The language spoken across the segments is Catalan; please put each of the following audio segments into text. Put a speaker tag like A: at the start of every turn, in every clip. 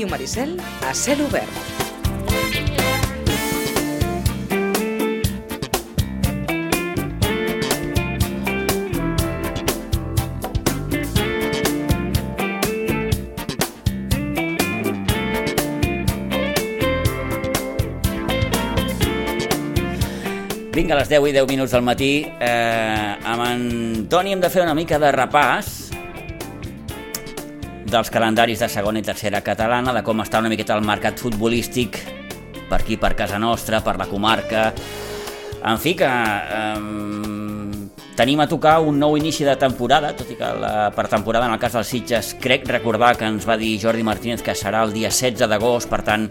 A: Ràdio Maricel a cel obert.
B: Vinga, a les 10 i 10 minuts del matí, eh, amb en Toni hem de fer una mica de repàs dels calendaris de segona i tercera catalana, de com està una miqueta el mercat futbolístic per aquí, per casa nostra, per la comarca... En fi, que eh, tenim a tocar un nou inici de temporada, tot i que la pretemporada en el cas dels Sitges crec recordar que ens va dir Jordi Martínez que serà el dia 16 d'agost, per tant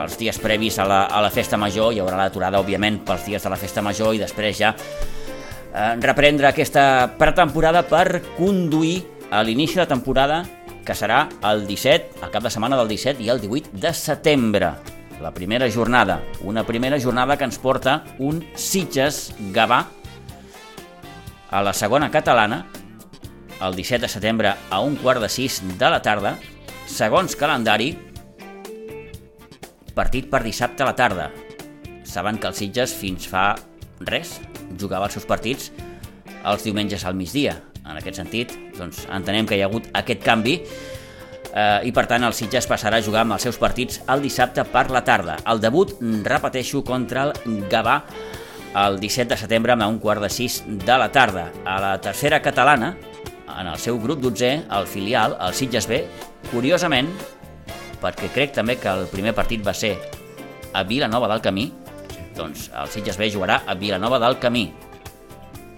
B: els dies previs a la, a la festa major, hi haurà l'aturada òbviament pels dies de la festa major i després ja eh, reprendre aquesta pretemporada per conduir a l'inici de temporada que serà el 17, el cap de setmana del 17 i el 18 de setembre la primera jornada, una primera jornada que ens porta un Sitges-Gavà a la segona catalana el 17 de setembre a un quart de sis de la tarda segons calendari partit per dissabte a la tarda. Saben que el Sitges fins fa res jugava els seus partits els diumenges al migdia. En aquest sentit, doncs, entenem que hi ha hagut aquest canvi eh, i per tant el Sitges passarà a jugar amb els seus partits el dissabte per la tarda. El debut, repeteixo, contra el Gavà el 17 de setembre a un quart de sis de la tarda. A la tercera catalana, en el seu grup 12, el filial, el Sitges B, curiosament, perquè crec també que el primer partit va ser a Vilanova del Camí, doncs el Sitges B jugarà a Vilanova del Camí.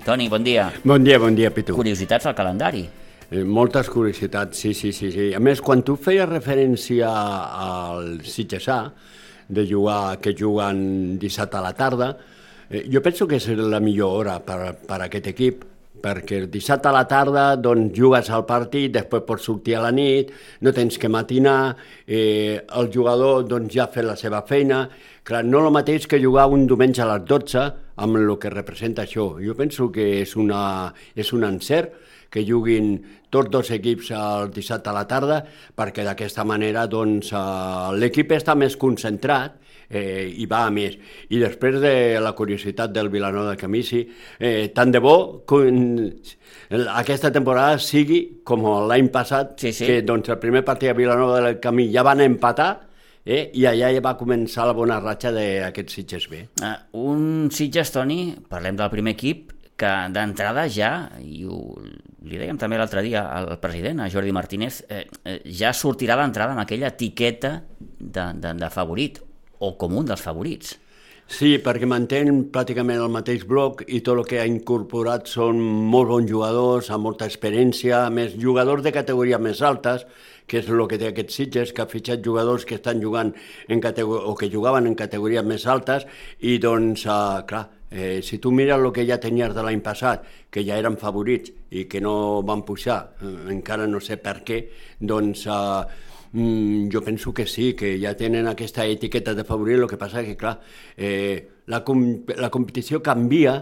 B: Toni, bon dia.
C: Bon dia, bon dia, Pitu.
B: Curiositats al calendari.
C: Eh, moltes curiositats, sí, sí, sí, sí. A més, quan tu feies referència al Sitgesà, de jugar, que juguen dissabte a la tarda, eh, jo penso que és la millor hora per, per aquest equip, perquè el dissabte a la tarda doncs, jugues al partit, després pots sortir a la nit, no tens que matinar, eh, el jugador doncs, ja ha fet la seva feina. Clar, no el mateix que jugar un diumenge a les 12 amb el que representa això. Jo penso que és, una, és un encert que juguin tots dos equips el dissabte a la tarda, perquè d'aquesta manera doncs, eh, l'equip està més concentrat eh, i va a més. I després de la curiositat del Vilanova del Camí, sí, eh, tant de bo que aquesta temporada sigui com l'any passat,
B: Sí, sí.
C: que doncs, el primer partit a Vilanova del Camí ja van empatar, eh, i allà ja va començar la bona ratxa d'aquest Sitges B.
B: Uh, un Sitges, Toni, parlem del primer equip, que d'entrada ja, i ho, li dèiem també l'altre dia al president, a Jordi Martínez, eh, eh, ja sortirà d'entrada amb aquella etiqueta de, de, de favorit, o com un dels favorits.
C: Sí, perquè mantén pràcticament el mateix bloc i tot el que ha incorporat són molt bons jugadors, amb molta experiència, a més jugadors de categories més altes, que és el que té aquest Sitges, que ha fitxat jugadors que estan jugant en o que jugaven en categories més altes i doncs, uh, clar, eh, si tu mires el que ja tenies de l'any passat, que ja eren favorits i que no van pujar, eh, encara no sé per què, doncs uh, Mm, jo penso que sí, que ja tenen aquesta etiqueta de favorit, el que passa que, clar, eh, la, com la competició canvia,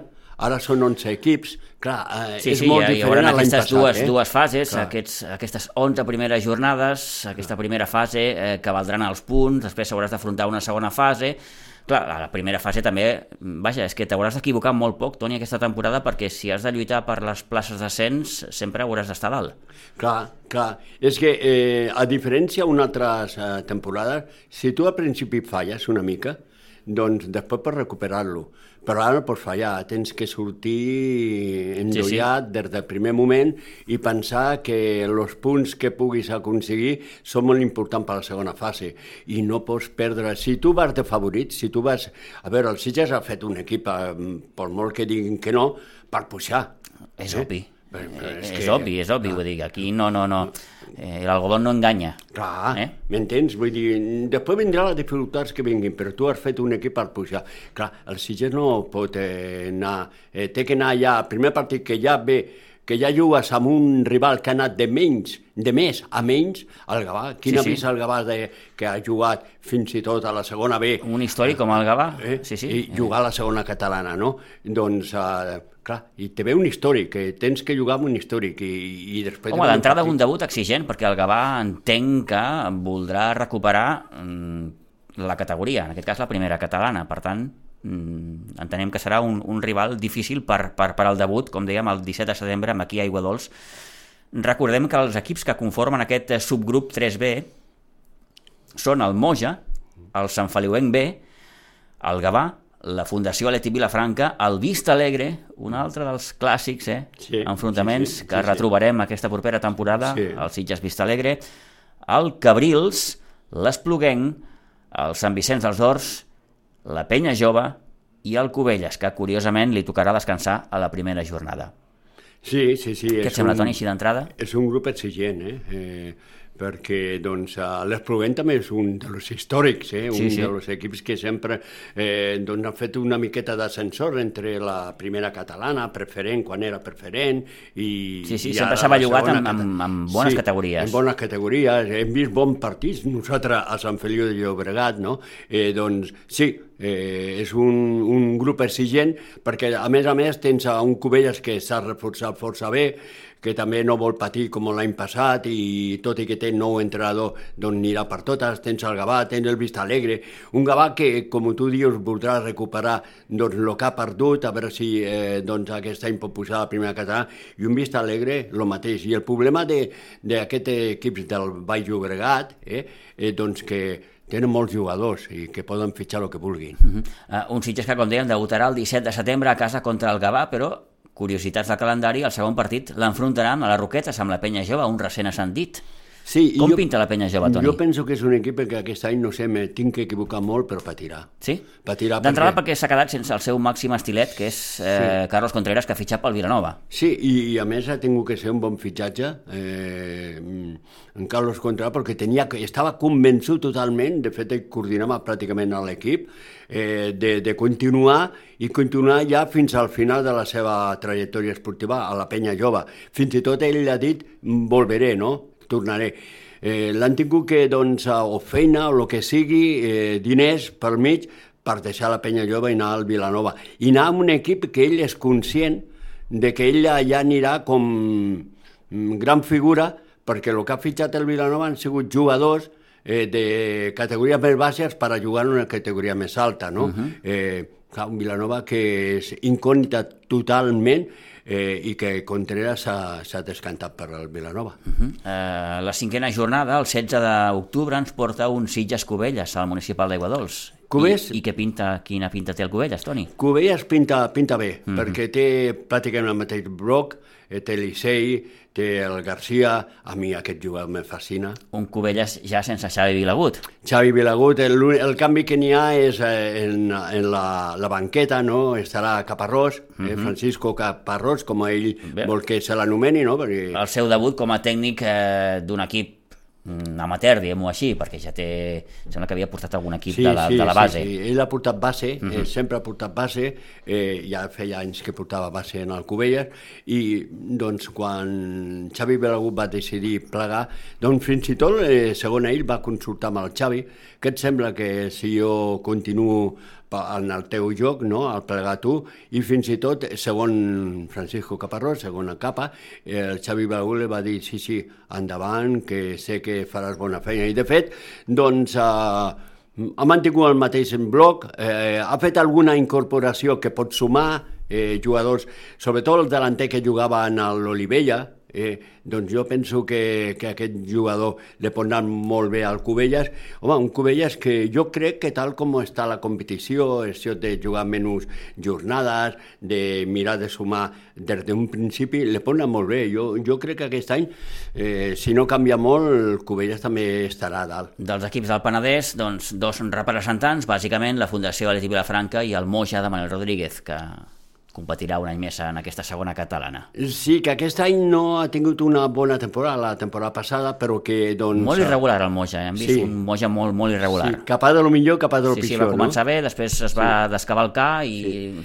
C: ara són 11 equips, clar, eh,
B: Sí,
C: és
B: sí,
C: molt
B: hi, hi
C: diferent
B: haurà aquestes
C: passat.
B: dues,
C: eh?
B: dues fases,
C: Clar.
B: aquests, aquestes 11 primeres jornades, aquesta primera fase eh, que valdran els punts, després hauràs d'afrontar una segona fase, Clar, a la primera fase també, vaja, és que t'hauràs d'equivocar molt poc, Toni, aquesta temporada, perquè si has de lluitar per les places d'ascens, sempre hauràs d'estar a dalt.
C: Clar, clar. És que, eh, a diferència d'unes altres eh, si tu al principi falles una mica, doncs després pots recuperar-lo. Però ara no pots fallar, tens que sortir endollat sí, sí. des del primer moment i pensar que els punts que puguis aconseguir són molt importants per a la segona fase i no pots perdre... Si tu vas de favorit, si tu vas... A veure, el Sitges ha fet un equip, eh, per molt que diguin que no, per pujar.
B: És
C: Eh?
B: obvi.
C: Però- però
B: Eh,
C: és
B: és
C: que-
B: obvi, és obvi, vull dir, aquí no, no, no... Eh, L'algodó no enganya.
C: Clar,
B: Eh?
C: eh? m'entens? Vull dir, després vindran les dificultats que vinguin, però tu has fet un equip per pujar. Clar, el Sitges no pot eh, anar... Eh, té que anar ja, el primer partit que ja ve que ja jugues amb un rival que ha anat de menys, de més a menys, el Gavà. Quin
B: Sí,
C: ha
B: sí.
C: vist el Gavà de, que ha jugat fins i tot a la segona B?
B: Un històric com el Gavà,
C: eh?
B: sí, sí.
C: i jugar a la segona catalana, no? Doncs, eh, clar, i te ve un històric, que tens que jugar amb un històric i, i després...
B: Home,
C: de
B: d'entrada un debut exigent, perquè el Gavà entenc que voldrà recuperar mm, la categoria, en aquest cas la primera catalana, per tant, mm, entenem que serà un, un rival difícil per, per, per al debut, com dèiem, el 17 de setembre, amb aquí a Aiguadols. Recordem que els equips que conformen aquest subgrup 3B són el Moja, el Sant Feliuenc B, el Gavà, la Fundació Aleti Vilafranca, el Vista Alegre, un altre dels clàssics, eh?
C: Sí,
B: enfrontaments
C: sí, sí,
B: que
C: sí, sí.
B: retrobarem aquesta propera temporada,
C: Sí.
B: el Sitges Vista Alegre, el Cabrils, l'Espluguenc, el Sant Vicenç dels Horts, la Penya Jove i el Cubelles, que curiosament li tocarà descansar a la primera jornada.
C: Sí, sí, sí.
B: Què et sembla, Toni, així d'entrada?
C: És un grup exigent, eh? eh perquè doncs, l'Espluguent també és un dels històrics, eh? un
B: Sí, sí.
C: dels equips que sempre eh, doncs, han fet una miqueta d'ascensor entre la primera catalana, preferent, quan era preferent, i,
B: Sí, sí,
C: i
B: sempre s'ha bellugat amb- amb- amb bones
C: sí,
B: categories.
C: amb bones categories, hem vist bons partits, nosaltres a Sant Feliu de Llobregat, no? Eh, doncs sí, eh, és un, un grup exigent, perquè a més a més tens a un Cubelles que s'ha reforçat força bé, que també no vol patir com l'any passat i tot i que té nou entrenador doncs anirà per totes, tens el Gavà, tens el Vista Alegre, un Gavà que com tu dius voldrà recuperar doncs el que ha perdut, a veure si eh, doncs aquest any pot pujar a la primera catalana. I un Vista Alegre el mateix, i el problema d'aquest equip del Baix Llobregat eh, eh, doncs que tenen molts jugadors i que poden fitxar el que vulguin.
B: Uh -huh. uh, un Sitges que, com dèiem, debutarà el 17 de setembre a casa contra el Gavà, però curiositats del calendari, el segon partit l'enfrontaran a les Roquetes amb la Penya Jove, un recent ascendit.
C: Sí,
B: Com pinta la Penya Jove, Toni?
C: Jo penso que és un equip que aquest any, no sé, me tinc que equivocar molt, però patirà.
B: Sí?
C: Patirà
B: D'entrada
C: perquè-
B: perquè s'ha quedat sense el seu màxim estilet, que és eh, Carlos Contreras, que ha fitxat pel Vilanova.
C: Sí, i, i a més ha tingut que ser un bon fitxatge eh, en Carlos Contra perquè tenia, estava convençut totalment, de fet ell coordinava pràcticament a l'equip, eh, de, de continuar i continuar ja fins al final de la seva trajectòria esportiva a la penya jove. Fins i tot ell ha dit, volveré, no? Tornaré. Eh, L'han tingut que, doncs, a- o feina o el que sigui, eh, diners per mig, per deixar la penya jove i anar al Vilanova. I anar amb un equip que ell és conscient de que ell ja anirà com mm, gran figura perquè el que ha fitxat el Vilanova han sigut jugadors eh, de categories més baixes per a jugar en una categoria més alta, no? Uh -huh. eh, clar, un Vilanova que és incògnita totalment eh, i que Contreras s'ha descantat per al Vilanova. Uh -huh.
B: Eh, la cinquena jornada, el 16 d'octubre, ens porta un Sitges Cubelles al municipal d'Aiguadols.
C: Cubelles?
B: I, I què pinta, quina pinta té el Cubelles, Toni?
C: Cubelles pinta, pinta bé, mm -hmm. perquè té pràcticament el mateix bloc, eh, té l'Isei, té el Garcia, a mi aquest jugador me fascina.
B: Un Cubelles ja sense Xavi Vilagut.
C: Xavi Vilagut, el, el canvi que n'hi ha és eh, en, en la, la banqueta, no? estarà Caparrós, eh, Francisco Caparrós, com ell
B: Bé.
C: vol que se l'anomeni, no? perquè
B: El seu debut com a tècnic eh, d'un equip mm, amateur, diguem-ho així, perquè ja té... Sembla que havia portat algun equip de, la, de la base.
C: Sí, sí. Ell ha portat base, uh -huh. eh, sempre ha portat base, eh, ja feia anys que portava base en el Cubelles, i doncs quan Xavi Belagut va decidir plegar, doncs fins i tot, eh, segons ell, va consultar amb el Xavi, que et sembla que si jo continuo en el teu joc, no?, al plegar tu, i fins i tot, segon Francisco Caparrós, segon el capa, eh, el Xavi Belagut li va dir, sí, sí, endavant, que sé que faràs bona feina. I de fet, doncs, eh, ha mantingut el mateix bloc, eh, ha fet alguna incorporació que pot sumar eh, jugadors, sobretot el delanter que jugava en l'Olivella, eh, doncs jo penso que, que aquest jugador li pot anar molt bé al Cubelles. Home, un Cubelles que jo crec que tal com està la competició, això de jugar menys jornades, de mirar de sumar des d'un principi, li pot anar molt bé. Jo, jo crec que aquest any, eh, si no canvia molt, el Cubelles també estarà a dalt.
B: Dels equips del Penedès, doncs, dos representants, bàsicament la Fundació Aleti Vilafranca i el Moja de Manuel Rodríguez, que competirà un any més en aquesta segona catalana.
C: Sí, que aquest any no ha tingut una bona temporada, la temporada passada, però que doncs...
B: Molt irregular el Moja, eh? hem vist
C: Sí.
B: un Moja molt, molt irregular.
C: Sí, cap a de lo millor, cap a de lo
B: Sí, sí,
C: pitjor,
B: va començar
C: no?
B: bé, després es va descavalcar i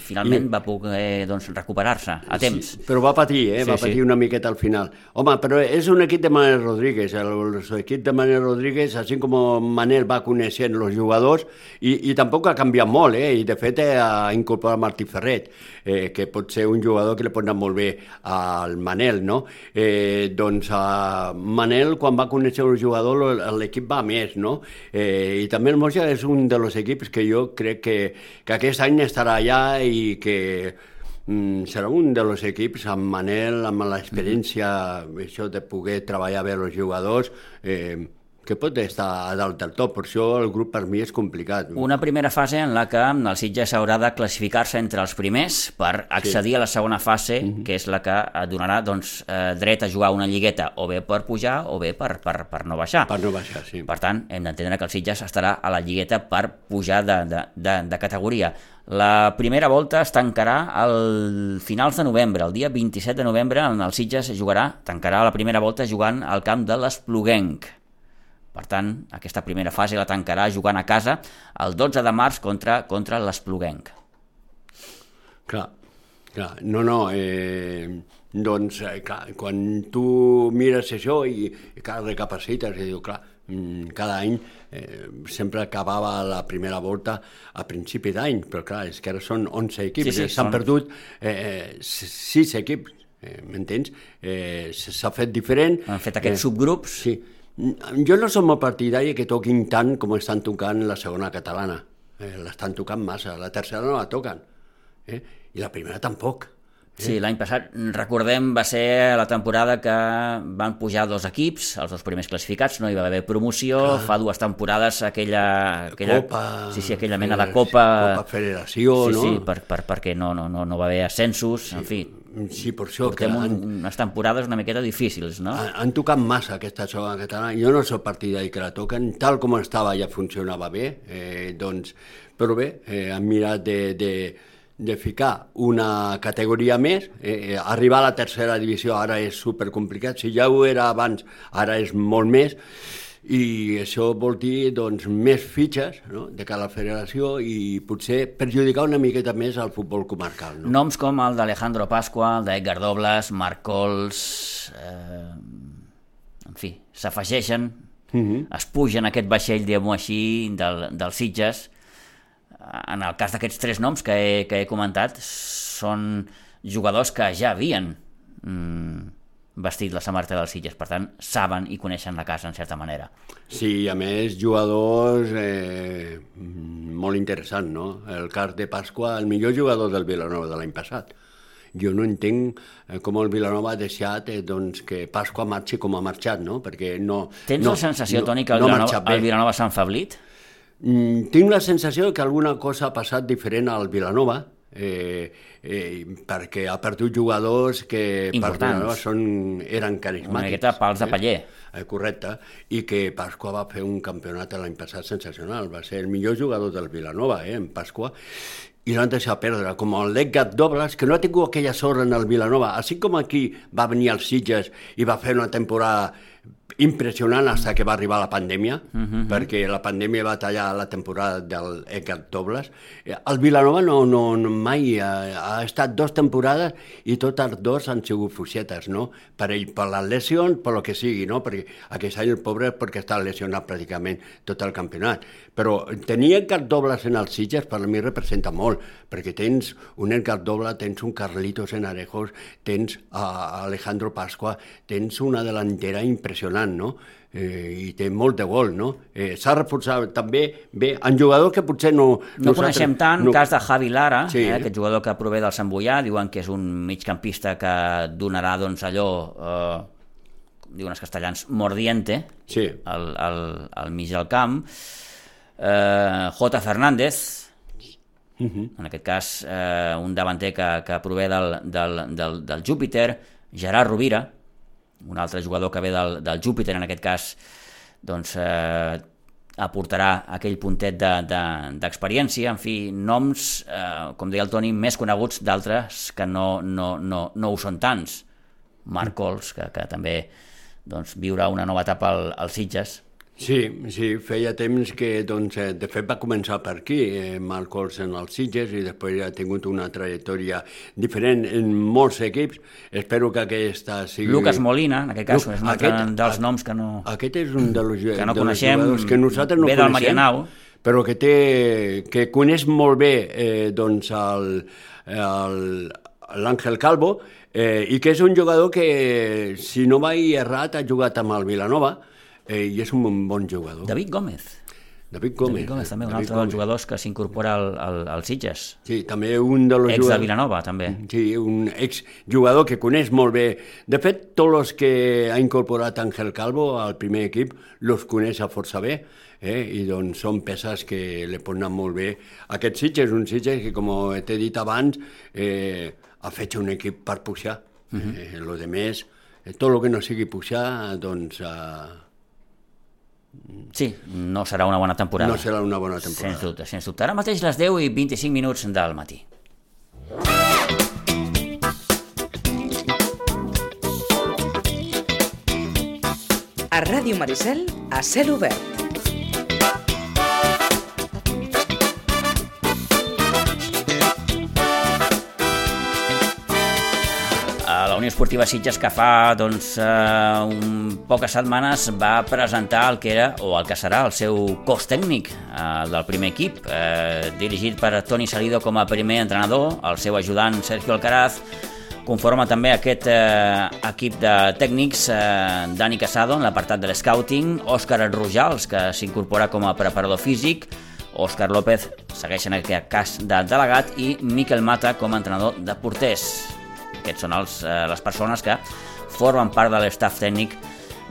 B: finalment va poder doncs, recuperar-se a temps.
C: Sí, però va patir, eh?
B: Sí,
C: va
B: sí.
C: patir una miqueta al final. Home, però és un equip de Manel Rodríguez. El, el equip de Manel Rodríguez, així com Manel va coneixent els jugadors, i, i tampoc ha canviat molt, eh? I de fet eh, ha incorporat Martí Ferret, eh, que pot ser un jugador que li pot anar molt bé al Manel, no? Eh, doncs a Manel, quan va conèixer el jugador, l'equip va més, no? Eh, I també el Moja és un dels equips que jo crec que, que aquest any estarà allà i que Mm, serà un dels equips amb Manel, amb l'experiència, això de poder treballar bé els jugadors, eh, que pot estar a dalt del top. Per això el grup per mi és complicat.
B: Una primera fase en la que el Sitges haurà de classificar-se entre els primers per accedir a la segona fase, que és la que et donarà doncs, eh, dret a jugar una lligueta o bé per pujar o bé per, per, per no baixar.
C: Per no baixar, sí.
B: Per tant, hem d'entendre que el Sitges estarà a la lligueta per pujar de, de, de, de categoria. La primera volta es tancarà al finals de novembre, el dia 27 de novembre, en el Sitges jugarà, tancarà la primera volta jugant al camp de l'Espluguenc. Per tant, aquesta primera fase la tancarà jugant a casa el 12 de març contra, contra l'Espluguenc.
C: Clar, clar. No, no, eh, doncs, eh, clar, quan tu mires això i, i clar, recapacites i dius, clar, mm, cada any eh, sempre acabava la primera volta a principi d'any, però clar, és que ara són 11 equips,
B: Sí, sí,
C: eh, s'han
B: són-
C: perdut eh, 6 equips, eh, m'entens? Eh, S'ha fet diferent.
B: Han fet aquests
C: eh,
B: subgrups.
C: Sí. Jo no som molt partidari que toquin tant com estan tocant la segona catalana. Eh, L'estan tocant massa. La tercera no la toquen. Eh? I la primera tampoc.
B: Sí, l'any passat, recordem, va ser la temporada que van pujar dos equips, els dos primers classificats, no hi va haver promoció, fa dues temporades aquella... aquella
C: Copa...
B: sí, sí, aquella mena de copa...
C: Copa Federació,
B: sí,
C: no?
B: Sí, per, per, perquè no, no, no, no va haver ascensos, en fi,
C: Sí, per això que
B: portem un,
C: han,
B: unes temporades una miqueta difícils, no?
C: han, han tocat massa aquesta segona catalana. Jo no soc partidari que la toquen. Tal com estava ja funcionava bé. Eh, doncs, però bé, eh, han mirat de, de, de ficar una categoria més. Eh, eh, arribar a la tercera divisió ara és supercomplicat. Si ja ho era abans, ara és molt més. I això vol dir doncs, més fitxes no? de cara a la federació i potser perjudicar una miqueta més al futbol comarcal. No?
B: Noms com el d'Alejandro Pasqua, el d'Edgar Dobles, Marc Cols... Eh, en fi, s'afegeixen,
C: Mhm.
B: es pugen aquest vaixell, diguem-ho així, del, dels Sitges. En el cas d'aquests tres noms que he, que he comentat, són jugadors que ja havien mm, vestit la samarreta dels Sitges, per tant, saben i coneixen la casa, en certa manera.
C: Sí, a més, jugadors eh, molt interessants, no? El cas de Pasqua, el millor jugador del Vilanova de l'any passat. Jo no entenc eh, com el Vilanova ha deixat eh, doncs, que Pasqua marxi com ha marxat, no? Perquè no...
B: Tens
C: no,
B: la sensació,
C: no,
B: Toni, que el,
C: no
B: Vilanova, el Vilanova s'ha enfablit?
C: Mm, tinc la sensació que alguna cosa ha passat diferent al Vilanova, eh, eh, perquè ha perdut jugadors que per
B: Importants.
C: Vilanova són, eren
B: Una
C: carismàtics.
B: miqueta pals de paller.
C: Eh, correcte, i que Pasqua va fer un campionat l'any passat sensacional, va ser el millor jugador del Vilanova, eh, en Pasqua, i l'han deixat perdre, com el Edgar Dobles, que no ha tingut aquella sorra en el Vilanova, així com aquí va venir als Sitges i va fer una temporada impressionant fins que va arribar la pandèmia, uh -huh. perquè la pandèmia va tallar la temporada del Edgar Dobles. Eh, El Vilanova no, no, no mai ha, ha estat dos temporades i totes dos han sigut fuixetes, no? Per ell, per les lesions, per lo que sigui, no? Perquè aquest any el pobre perquè està lesionat pràcticament tot el campionat. Però tenir Edgar Dobles en els Sitges per a mi representa molt, perquè tens un Edgar Dobles, tens un Carlitos en Arejos, tens a Alejandro Pasqua, tens una delantera impressionant, no? Eh, i té molt de gol, no? Eh, S'ha reforçat també bé en jugadors que potser no...
B: No coneixem tant, no. cas de Javi Lara,
C: Sí.
B: eh, aquest jugador que prové del Sant Boià, diuen que és un migcampista que donarà doncs, allò, eh, diuen els castellans, mordiente,
C: Sí.
B: al, al, al mig del camp. Eh, J. Fernández,
C: Mhm.
B: en aquest cas eh, un davanter que, que prové del, del, del, del Júpiter, Gerard Rovira, un altre jugador que ve del, del Júpiter, en aquest cas, doncs, eh, aportarà aquell puntet d'experiència, de, de, en fi, noms, eh, com deia el Toni, més coneguts d'altres que no, no, no, no ho són tants. Marc Cols, que, que també doncs, viurà una nova etapa al, als Sitges,
C: Sí, sí, feia temps que, doncs, eh, de fet va començar per aquí, eh, Marc Cols en els Sitges, i després ha tingut una trajectòria diferent en molts equips. Espero que aquesta sigui...
B: Lucas Molina, en aquest cas, és un aquest, dels noms que no...
C: Aquest és un dels
B: que no coneixem,
C: que nosaltres no
B: ve del Marianao.
C: Però que, té, que coneix molt bé eh, doncs l'Àngel Calvo, eh, i que és un jugador que, si no vaig errat, ha jugat amb el Vilanova, eh, i és un bon jugador.
B: David Gómez.
C: David Gómez.
B: David Gómez, també, un David altre Gómez. dels jugadors que s'incorpora al, al, al Sitges.
C: Sí, també un de los
B: Ex jugadors... de Vilanova, també.
C: Sí, un exjugador que coneix molt bé. De fet, tots els que ha incorporat Ángel Calvo al primer equip los coneix a força bé, eh? i doncs són peces que li poden anar molt bé. Aquest Sitges és un Sitges que, com t'he dit abans, eh, ha fet un equip per pujar. Uh -huh. eh, lo de més, eh, tot el que no sigui pujar, doncs... Eh,
B: Sí, no serà una bona temporada.
C: No serà una bona temporada.
B: Sens dubte, sens dubte. Ara mateix les 10 i 25 minuts del matí.
A: A Ràdio Maricel, a cel obert.
B: Unió Esportiva Sitges que fa doncs, eh, un, poques setmanes va presentar el que era o el que serà el seu cos tècnic eh, del primer equip, eh, dirigit per Toni Salido com a primer entrenador, el seu ajudant Sergio Alcaraz, conforma també aquest eh, equip de tècnics eh, Dani Casado en l'apartat de l'Scouting, Òscar Rojals, que s'incorpora com a preparador físic, Òscar López segueix en aquest cas de delegat i Miquel Mata com a entrenador de porters. Aquests són els, eh, les persones que formen part de l'estaf tècnic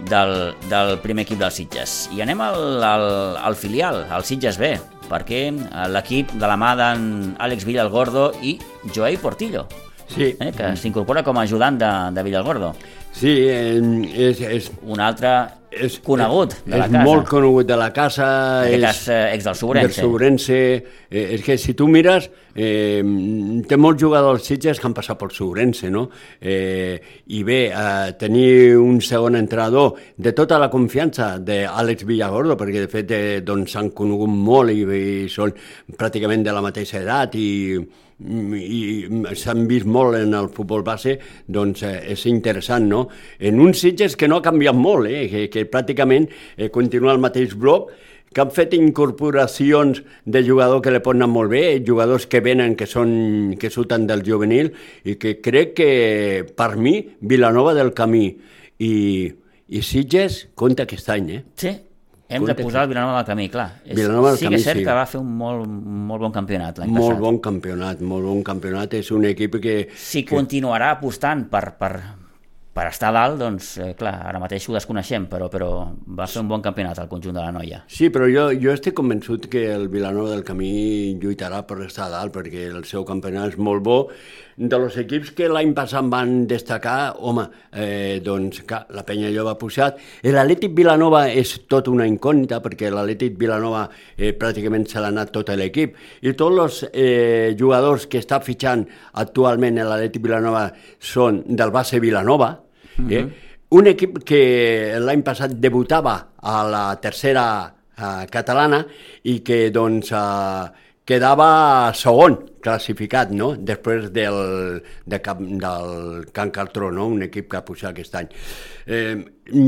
B: del, del primer equip dels Sitges. I anem al, al, al filial, al Sitges B, perquè eh, l'equip de la mà d'en Àlex Villalgordo i Joey Portillo,
C: sí.
B: eh, que s'incorpora com a ajudant de, de Villalgordo.
C: Sí, eh, és, és...
B: Un altre és conegut de la
C: és
B: casa.
C: És molt conegut de la casa.
B: En aquest cas, eh, ex del Sobrense.
C: Del Sobrense. Eh, és que si tu mires, eh, té molts jugadors Sitges que han passat pel Sobrense, no? Eh, I bé, eh, tenir un segon entrenador de tota la confiança d'Àlex Villagordo, perquè de fet eh, doncs s'han conegut molt i, i són pràcticament de la mateixa edat i i s'han vist molt en el futbol base, doncs eh, és interessant, no? En uns Sitges que no ha canviat molt, eh? que, que pràcticament eh, continua el mateix bloc, que han fet incorporacions de jugadors que li poden anar molt bé, jugadors que venen, que, són, que surten del juvenil, i que crec que, per mi, Vilanova del Camí i, i Sitges compta aquest any, eh?
B: Sí, hem de posar el Vilanova del camí, clar. És,
C: Vilanova del
B: sí
C: camí,
B: que és cert
C: sí.
B: que va fer un molt, molt bon campionat l'any
C: Molt
B: passat.
C: bon campionat, molt bon campionat. És un equip que...
B: Si
C: que...
B: continuarà apostant per, per, per estar dalt, doncs, eh, clar, ara mateix ho desconeixem, però, però va fer un bon campionat al conjunt de la noia.
C: Sí, però jo, jo estic convençut que el Vilanova del Camí lluitarà per estar dalt, perquè el seu campionat és molt bo. De los equips que l'any passat van destacar, home, eh, doncs, clar, la Penya Lloba ha pujat. L'Atlètic Vilanova és tot una incògnita, perquè l'Atlètic Vilanova eh, pràcticament se l'ha anat tot l'equip. I tots els eh, jugadors que està fitxant actualment l'Atlètic Vilanova són del base Vilanova, eh? un equip que l'any passat debutava a la tercera eh, catalana i que doncs eh, quedava segon classificat, no?, després del, de cap, del Can Cartró, no?, un equip que ha pujat aquest any. Eh,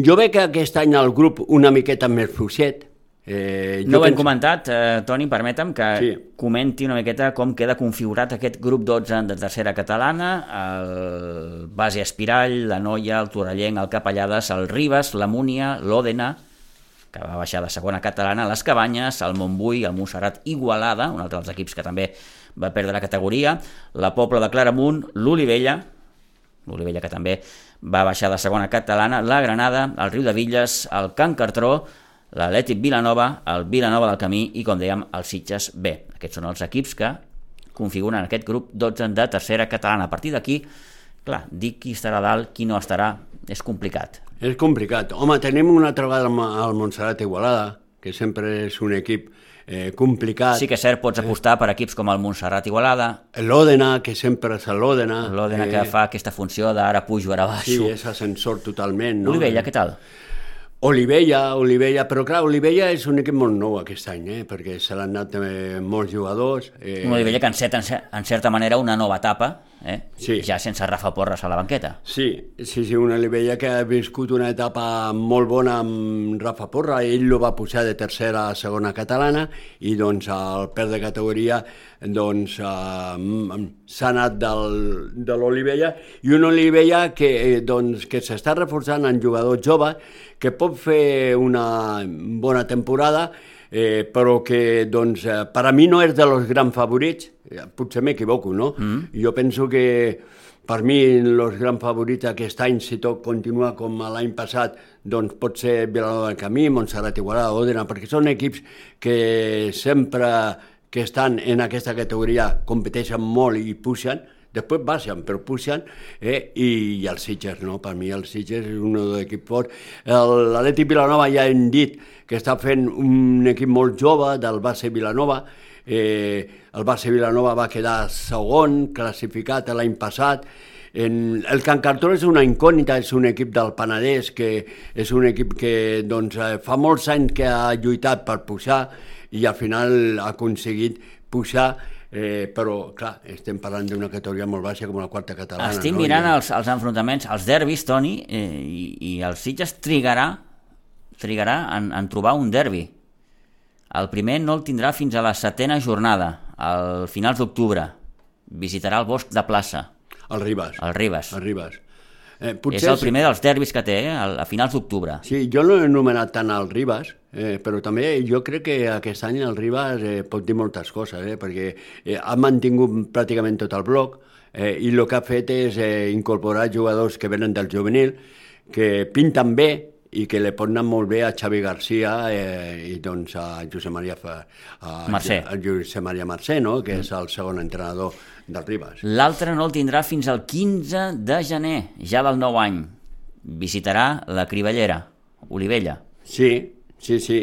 C: jo veig que aquest any el grup una miqueta més fluixet, Eh,
B: no ho hem comentat, eh, Toni, permetem que
C: Sí.
B: comenti una miqueta com queda configurat aquest grup 12 de tercera catalana, el base Espirall, la Noia, el Torrellenc, el Capellades, el Ribes, la Múnia, l'Òdena, que va baixar de segona catalana, les Cabanyes, el Montbui, el Montserrat Igualada, un altre dels equips que també va perdre la categoria, la Pobla de Claramunt, l'Olivella, l'Olivella que també va baixar de segona catalana, la Granada, el Riu de Villes, el Can Cartró, l'Atlètic Vilanova, el Vilanova del Camí i, com dèiem, el Sitges B. Aquests són els equips que configuren aquest grup 12 de tercera catalana. A partir d'aquí, clar, dir qui estarà dalt, qui no estarà, és complicat.
C: És complicat. Home, tenim una altra vegada al Montserrat Igualada, que sempre és un equip eh, complicat.
B: Sí que és cert, pots apostar per equips com el Montserrat Igualada,
C: L'Òdena, que sempre és l'Òdena.
B: l'Òdena que fa aquesta funció d'ara pujo, ara
C: Sí,
B: baixo.
C: és ascensor totalment. No?
B: Olivella, què tal?
C: Olivella, Olivella, però clar, Olivella és un equip molt nou aquest any, eh? perquè se l'han anat eh, molts jugadors. Eh,
B: Un Olivella que enceta, en cer- en certa manera, una nova etapa, eh?
C: Sí.
B: ja sense Rafa Porres a la banqueta.
C: Sí, sí, sí, una Olivella que ha viscut una etapa molt bona amb Rafa Porra, ell lo va pujar de tercera a segona catalana i doncs al perd de categoria doncs eh, s'ha anat del, de l'Olivella i una Olivella que, eh, doncs, que s'està reforçant en jugadors joves que pot fer una bona temporada eh, però que doncs, eh, per a mi no és de los grans favorits, eh, potser m'equivoco, no? Mm. Jo penso que per mi els grans favorits aquest any, si tot continua com l'any passat, doncs pot ser Vilanova del Camí, Montserrat Igualada, Òdena, perquè són equips que sempre que estan en aquesta categoria competeixen molt i puixen, després baixen, però puixen, eh? I, i els Sitges, no? Per mi els Sitges és un equip fort. L'Atlètic Vilanova ja hem dit que està fent un equip molt jove del base Vilanova, eh, el base Vilanova va quedar segon, classificat l'any passat, en, el Can Cartó és una incògnita, és un equip del Penedès, que és un equip que doncs, eh, fa molts anys que ha lluitat per pujar i al final ha aconseguit pujar, eh, però clar, estem parlant d'una categoria molt baixa com la quarta catalana.
B: Estic
C: no?
B: mirant
C: I-
B: els, els enfrontaments, els derbis, Toni, eh, i, i el Sitges trigarà, trigarà en, en trobar un derbi. El primer no el tindrà fins a la setena jornada, al finals d'octubre. Visitarà el Bosc de Plaça,
C: El Ribas.
B: el Ribes.
C: El Ribas. Eh,
B: És el primer dels derbis que té, eh, a finals d'octubre.
C: Sí, jo no he anomenat tant el Ribas, eh, però també jo crec que aquest any el Ribas eh, pot dir moltes coses, eh, perquè eh, ha mantingut pràcticament tot el bloc eh, i el que ha fet és eh, incorporar jugadors que venen del juvenil, que pinten bé i que li pot anar molt bé a Xavi Garcia eh, i doncs a Josep Maria, a,
B: Mercè.
C: a Josep Maria Mercè, no? que és el segon entrenador del Ribas.
B: L'altre no el tindrà fins al 15 de gener, ja del nou any. Visitarà la Crivellera, Olivella.
C: Sí, sí, sí.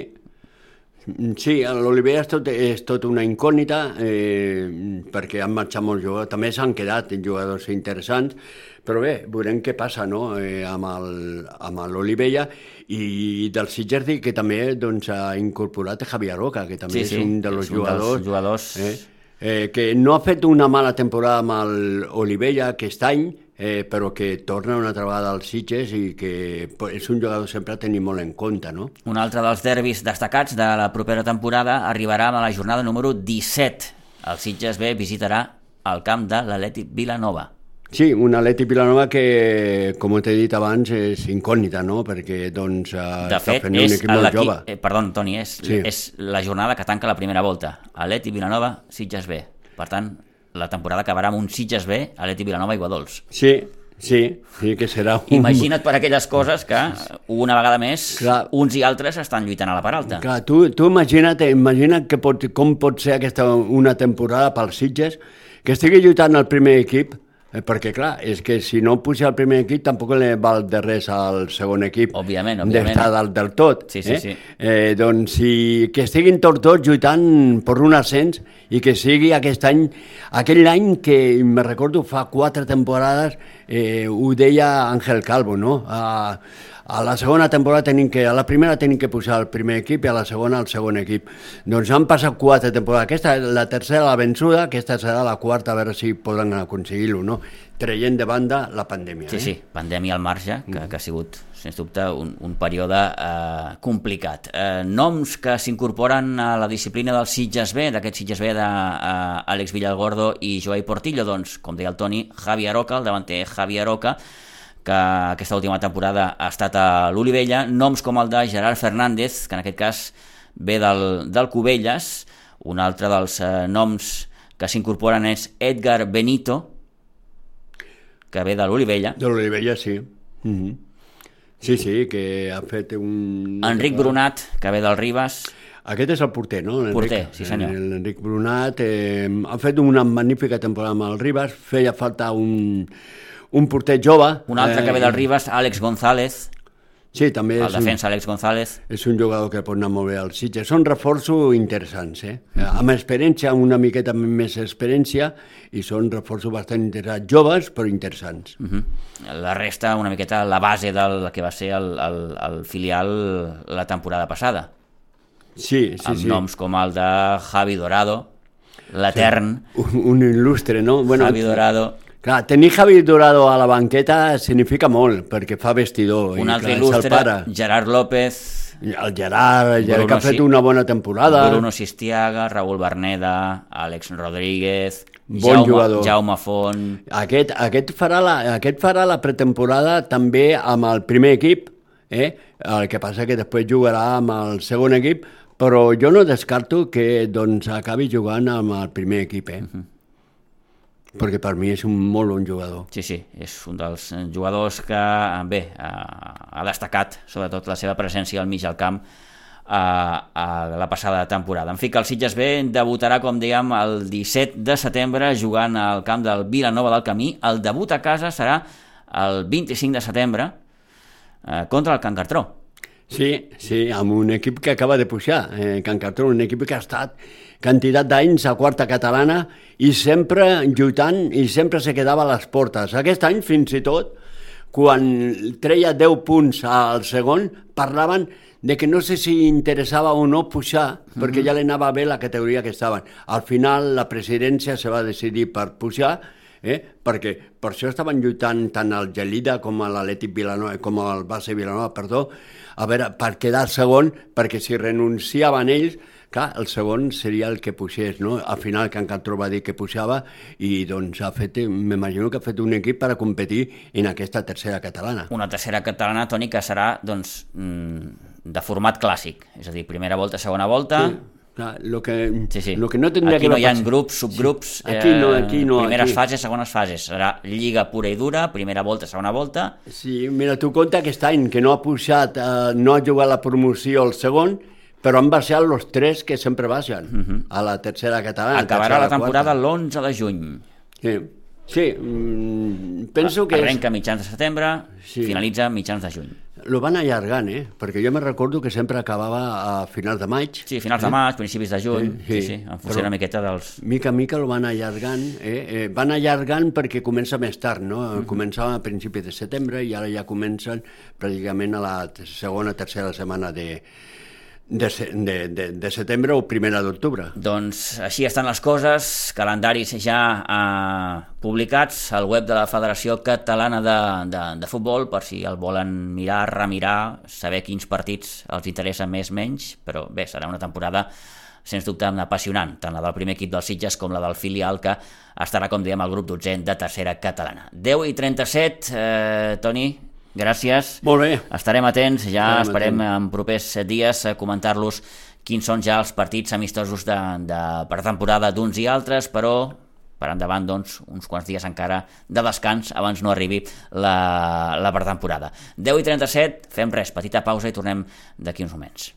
C: Sí, l'Olivella és tot, és tot una incògnita eh, perquè han marxat molts jugadors, també s'han quedat jugadors interessants, però bé, veurem què passa no? eh, amb el- amb l'Olivella i del Sitges dir que també doncs, ha incorporat Javier Roca, que també
B: Sí, sí,
C: és un dels
B: és un dels
C: jugadors,
B: jugadors-
C: eh, eh, que no ha fet una mala temporada amb l'Olivella aquest any, eh, però que torna una altra vegada als Sitges i que és un jugador sempre a tenir molt en compte, no?
B: Un altre dels derbis destacats de la propera temporada arribarà a la jornada número 17. El Sitges B visitarà el camp de l'Atlètic Vilanova.
C: Sí, un Atleti Vilanova que, com t'he dit abans, és incògnita, no? Perquè, doncs, eh,
B: De
C: està
B: fet,
C: fent un equip molt jove.
B: eh, perdó, Toni, és,
C: Sí.
B: és la jornada que tanca la primera volta. Atlètic Vilanova, Sitges B. Per tant, la temporada acabarà amb un Sitges B, Atlètic Vilanova i Guadols.
C: Sí, sí, sí que serà un...
B: Imagina't per aquelles coses que una vegada més
C: Clar.
B: uns i altres estan lluitant a la part alta.
C: Clar, tu, tu imagina't, imagina't que pot, com pot ser aquesta una temporada pels Sitges, que estigui lluitant el primer equip, perquè clar, és que si no puja el primer equip tampoc li val de res al segon equip
B: Òbviament, òbviament.
C: d'estar dalt del tot.
B: Sí, sí,
C: eh?
B: sí.
C: Eh, doncs si, que estiguin tots dos lluitant per un ascens i que sigui aquest any, aquell any que me recordo fa quatre temporades eh, ho deia Àngel Calvo, no? A, a la segona temporada tenim que, a la primera tenim que posar el primer equip i a la segona el segon equip. Doncs han passat quatre temporades. Aquesta és la tercera la vençuda, aquesta serà la quarta, a veure si poden aconseguir-ho, no? Traient de banda la pandèmia.
B: Sí,
C: eh?
B: sí, pandèmia al marge, que, que ha sigut, sens dubte, un, un període eh, complicat. Eh, noms que s'incorporen a la disciplina del Sitges B, d'aquest Sitges B d'Àlex Villalgordo i Joai Portillo, doncs, com deia el Toni, Javi Aroca, el davanter Javi Aroca, que aquesta última temporada ha estat a l'Olivella, noms com el de Gerard Fernández, que en aquest cas ve del, del Cubelles, un altre dels eh, noms que s'incorporen és Edgar Benito, que ve de l'Olivella,
C: De l'Olivella, sí. Mm -hmm. Sí, sí, que ha fet un...
B: Enric Brunat, que ve del Ribes,
C: Aquest és el porter, no?
B: Porter, sí, senyor.
C: L'Enric Brunat eh, ha fet una magnífica temporada amb el Ribas, feia falta un, un porter jove.
B: un altre que ve del
C: eh,
B: Ribes, Àlex González,
C: Sí, també
B: el
C: és un,
B: defensa Àlex González.
C: és un jugador que pot anar molt bé al Sitges. Són reforços interessants, eh? Amb experiència, amb una miqueta més experiència, i són reforços bastant interessants. Joves, però interessants.
B: Uh La resta, una miqueta, la base del que va ser el, el, el filial la temporada passada,
C: Sí, sí,
B: amb
C: sí.
B: noms com el de Javi Dorado, l'Etern,
C: Un, un il·lustre, no? Bueno,
B: Javi Dorado,
C: Clar, tenir Javi Dorado a la banqueta significa molt, perquè fa vestidor.
B: un altre
C: clar,
B: il·lustre,
C: pare.
B: Gerard López,
C: El Gerard, el Gerard
B: Bruno
C: que ha fet una bona temporada.
B: Bruno Sistiaga, Raúl Berneda, Àlex Rodríguez,
C: Bon
B: Jaume,
C: jugador.
B: Jaume Font,
C: Aquest, aquest, farà la, aquest farà la pretemporada també amb el primer equip, eh? el que passa que després jugarà amb el segon equip, però jo no descarto que doncs, acabi jugant amb el primer equip, eh? Perquè per mi és un molt bon jugador.
B: Sí, sí, és un dels eh, jugadors que, eh, bé, ha, ha destacat sobretot la seva presència al mig del camp a, a la passada temporada. En fi, que el Sitges B debutarà, com dèiem, el 17 de setembre jugant al camp del Vilanova del Camí. El debut a casa serà el 25 de setembre eh, contra el Can Cartró.
C: Sí, sí, amb un equip que acaba de pujar, eh, Can Cartró, un equip que ha estat quantitat d'anys a quarta catalana i sempre lluitant i sempre se quedava a les portes. Aquest any, fins i tot, quan treia 10 punts al segon, parlaven de que no sé si interessava o no pujar, perquè ja li anava bé la categoria que estaven. Al final, la presidència se va decidir per pujar, eh? perquè per això estaven lluitant tant el Gelida com l'Atlètic Vilanova, com el Base Vilanova, perdó, a veure, per quedar segon, perquè si renunciaven ells, clar, el segon seria el que pugés, no? Al final Can Catró va dir que pujava i doncs ha fet, m'imagino que ha fet un equip per a competir en aquesta tercera catalana.
B: Una tercera catalana, Toni, que serà doncs, mm, de format clàssic, és a dir, primera volta, segona volta...
C: Sí, clar, lo que,
B: Sí, sí.
C: Lo que no tendría
B: aquí
C: que
B: no hi ha grups, subgrups,
C: Sí. Aquí no,
B: eh,
C: aquí no,
B: primeres
C: aquí.
B: fases, segones fases. Serà lliga pura i dura, primera volta, segona volta,
C: Sí, mira, tu compte aquest any que no ha pujat, eh, no ha jugat la promoció al segon, però han baixat els tres que sempre baixen a la tercera catalana.
B: acabarà la temporada
C: quarta.
B: l'11 de juny.
C: Sí, sí mm, penso que és,
B: Arrenca mitjans de setembre,
C: Sí.
B: finalitza mitjans de juny.
C: lo van allargant, eh? perquè jo me recordo que sempre acabava a finals de maig.
B: Sí, finals de maig, principis de juny, sí,
C: Sí,
B: sí,
C: sí.
B: en funció
C: Però-
B: una miqueta dels...
C: Mica a mica lo van allargant, eh? eh van allargant perquè comença més tard, no? Començava a principis de setembre i ara ja comencen pràcticament a la segona, tercera setmana de, de, de, de, de setembre o primera d'octubre.
B: Doncs així estan les coses, calendaris ja eh, publicats al web de la Federació Catalana de, de, de Futbol, per si el volen mirar, remirar, saber quins partits els interessa més menys, però bé, serà una temporada sens dubte apassionant, tant la del primer equip dels Sitges com la del filial, que estarà, com dèiem, al grup 12 de tercera catalana. 10 i 37, eh, Toni, gràcies.
C: Molt bé.
B: Estarem atents, ja
C: Estarem
B: esperem en propers dies comentar-los quins són ja els partits amistosos de, de pretemporada d'uns i altres, però per endavant doncs, uns quants dies encara de descans abans no arribi la, la pretemporada. 10 i 37, fem res, petita pausa i tornem d'aquí uns moments.